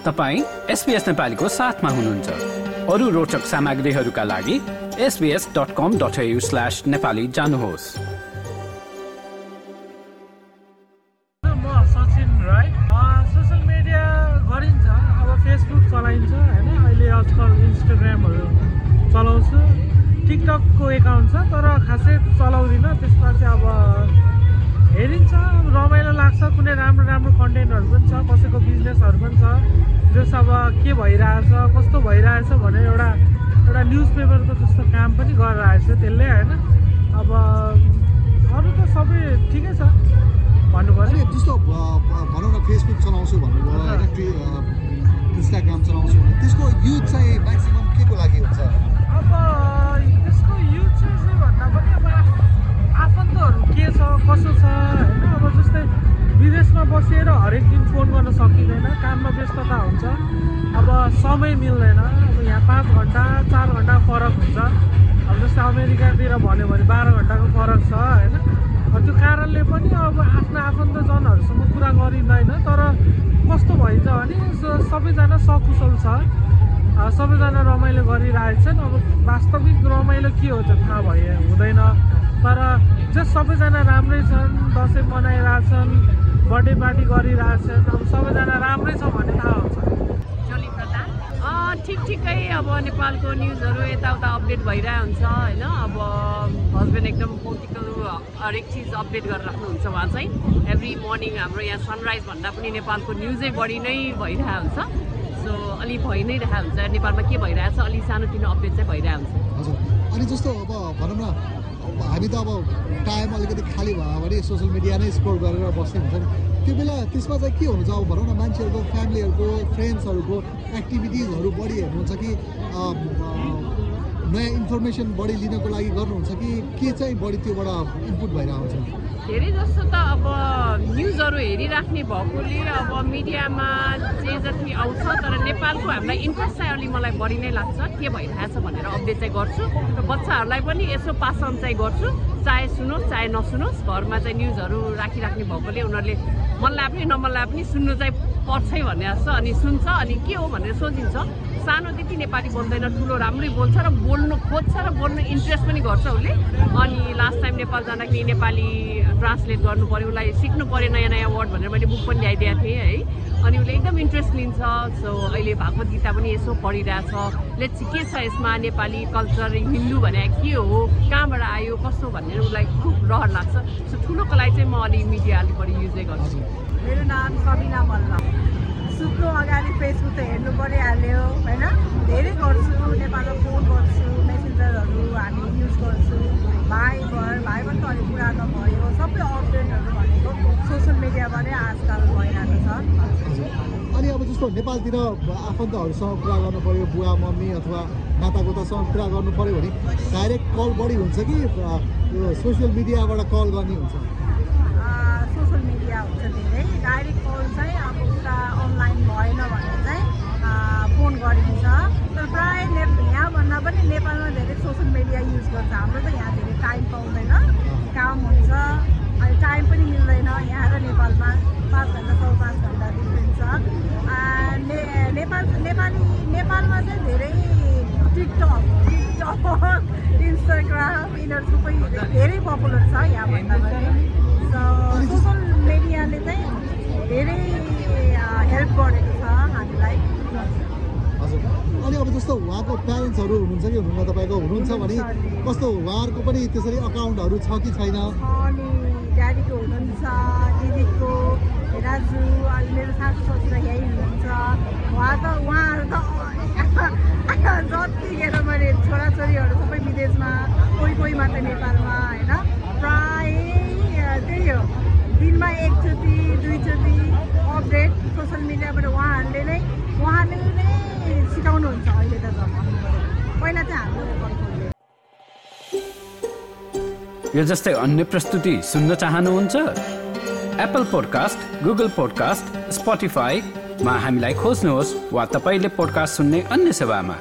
तपाईँ एसपिएस नेपालीको साथमा हुनुहुन्छ। अरू रोचक सामग्रीहरूका लागि SBS dot com dot slash Nepali जानुहोस्। म सचिन राई। सोसियल मिडिया गरिन्छ अब फेसबुक चलाइन्छ होइन? अहिले आजकल इन्स्टाग्रामहरू चलाउँछु। टिकटकको एकाउन्ट छ तर खासै चलाउँदिनँ त्यसमा चाहिँ अब हेरिन्छ रमाइलो लाग्छ कुनै राम्रो राम्रो कन्टेन्टहरू पनि छ कसैको बिजनेसहरू पनि छ जस अब के भइरहेछ कस्तो भइरहेछ भनेर एउटा एउटा न्युज पेपरको जस्तो काम पनि गरेर आएछ त्यसले होइन? अब अरू त सबै ठिकै छ। भन्नु अनि पऱ्यो जस्तो भनौँ न फेसबुक चलाउँछु भन्नुभयो होइन काममा व्यस्तता हुन्छ। अब समय मिल्दैन। अब यहाँ पाँच घन्टा चार घन्टा फरक हुन्छ। अब जस्तै अमेरिकातिर भन्यो भने बाह्र घन्टाको फरक छ होइन? त्यो कारणले पनि अब आफ्ना आफन्तजनहरूसँग कुरा गरिँदैन तर कस्तो भइन्छ भने सबैजना सकुशल छ। सबैजना रमाइलो गरिरहेछन्। अब वास्तविक रमाइलो के हो त्यो थाहा भयो हुँदैन। तर जस सबैजना राम्रै छन् दसैँ मनाइरहेछन् बर्थडे पार्टी गरिरहेछन् अब सबैजना राम्रै छ भन्ने थाहा हुन्छ। जोली प्रधान अँ, ठिक ठिकै अब नेपालको न्युजहरू यताउता अपडेट भइरहेको हुन्छ होइन? अब हस्बेन्ड एकदम पोलिटिकल हरेक चिज अपडेट गरेर राख्नुहुन्छ उहाँ चाहिँ। एभ्री मर्निङ हाम्रो यहाँ सनराइज भन्दा पनि नेपालको न्युजै बढी नै भइरहेको हुन्छ। सो अलि भइ नै रहेको हुन्छ। नेपालमा के भइरहेको छ अलि सानोतिनो अपडेट चाहिँ भइरहेको हुन्छ। हजुर। अनि जस्तो अब भनौँ न हामी त अब टाइम अलिकति खाली भयो भने सोसियल मिडिया नै स्क्रोल गरेर बस्ने हुन्छ नि। त्यो बेला त्यसमा चाहिँ के हुन्छ अब भनौँ न मान्छेहरूको फ्यामिलीहरूको फ्रेन्ड्सहरूको एक्टिभिटिजहरू बढी हेर्नुहुन्छ कि नयाँ इन्फर्मेसन बढी लिनको लागि गर्नुहुन्छ कि के चाहिँ बढी त्योबाट इनपुट भइरहेको हुन्छ धेरै जस्तो त अब न्युजहरू हेरिराख्ने भएकोले अब मिडियामा जे जति आउँछ तर नेपालको हामीलाई इन्ट्रेस्ट चाहिँ अलि मलाई बढी नै लाग्छ। के भइरहेछ भनेर अपडेट चाहिँ गर्छु। र बच्चाहरूलाई पनि यसो पास चाहिँ गर्छु। चाहे सुनोस् चाहे नसुनोस् घरमा चाहिँ न्युजहरू राखिराख्ने भएकोले उनीहरूले मन लाए पनि नमन लाए पनि सुन्नु चाहिँ पर्छै भन्ने जस्तो अनि सुन्छ अनि के हो भनेर सोचिन्छ। सानो त्यति नेपाली बोल्दैन ठुलो राम्रै बोल्छ र बोल्नु खोज्छ र बोल्नु इन्ट्रेस्ट पनि गर्छ उसले। अनि लास्ट टाइम नेपाल जाँदाखेरि नेपाली ट्रान्सलेट गर्नु पऱ्यो उसलाई सिक्नु पऱ्यो नयाँ नयाँ वर्ड भनेर मैले बुक पनि ल्याइदिएको थिएँ है। अनि उसले एकदम इन्ट्रेस्ट लिन्छ। सो अहिले भागवत गीता पनि यसो पढिरहेछ। लेट्स के छ यसमा नेपाली कल्चर हिन्दू भने के हो कहाँबाट आयो कस्तो भनेर उसलाई खुब रहर लाग्छ। सो ठुलोको लागि चाहिँ म अलि मिडिया अलिक बढी युजै गर्छु। मेरो नाम सबिना मल्ल। सुत्नु अगाडि फेसबुक त हेर्नु परिहाल्यो होइन? धेरै गर्छु नेपालमा फोन गर्छु मेसेन्जरहरू हामी युज गर्छु। भाइ भर भाइ भर त अलिक पुरानो भयो सबै अपडेटहरू भनेको सोसियल मिडियाबाटै आजकल भइरहेको छ। अनि अब जस्तो नेपालतिर आफन्तहरूसँग कुरा गर्नु पऱ्यो बुवा मम्मी अथवा नातागोतासँग कुरा गर्नु पऱ्यो भने डाइरेक्ट कल बढी हुन्छ कि यो सोसियल मिडियाबाट कल गर्ने हुन्छ? सोसियल मिडिया हुन्छ धेरै। डाइरेक्ट कल चाहिँ अब उता अनलाइन भएन भने चाहिँ फोन गरिन्छ। तर प्रायः ने यहाँभन्दा पनि नेपालमा धेरै सोसियल मिडिया युज गर्छ। हाम्रो त यहाँ धेरै टाइम पाउँदैन। काम हुन्छ। इन्स्टाग्राम यिनीहरू सबै धेरै पपुलर छ यहाँभन्दा पनि। सोसियल मिडियाले चाहिँ धेरै हेल्प गरेको छ हामीलाई। हजुर। अनि अब जस्तो उहाँको प्यारेन्ट्सहरू हुनुहुन्छ कि हुनुहुन्न तपाईँको हुनुहुन्छ भने कस्तो उहाँहरूको पनि त्यसरी अकाउन्टहरू छ कि छैन? अनि ड्याडीको हुनुहुन्छ दिदीको दाजु अनि मेरो सासु ससुरा यहीँ हुनुहुन्छ। उहाँ त उहाँहरू त मात्र नेपालमा होइन? प्रायः त्यही हो। दिनमा एकचोटि दुईचोटि अपडेट सोसियल मिडियाबाट उहाँहरूले नै उहाँले नै सिकाउनुहुन्छ अहिले त पहिला चाहिँ हाम्रो यो जस्तै अन्य प्रस्तुति सुन्न चाहनुहुन्छ? एप्पल पोडकास्ट गुगल पोडकास्ट स्पोटिफाईमा हामीलाई खोज्नुहोस् वा तपाईँले पोडकास्ट सुन्ने अन्य सेवामा।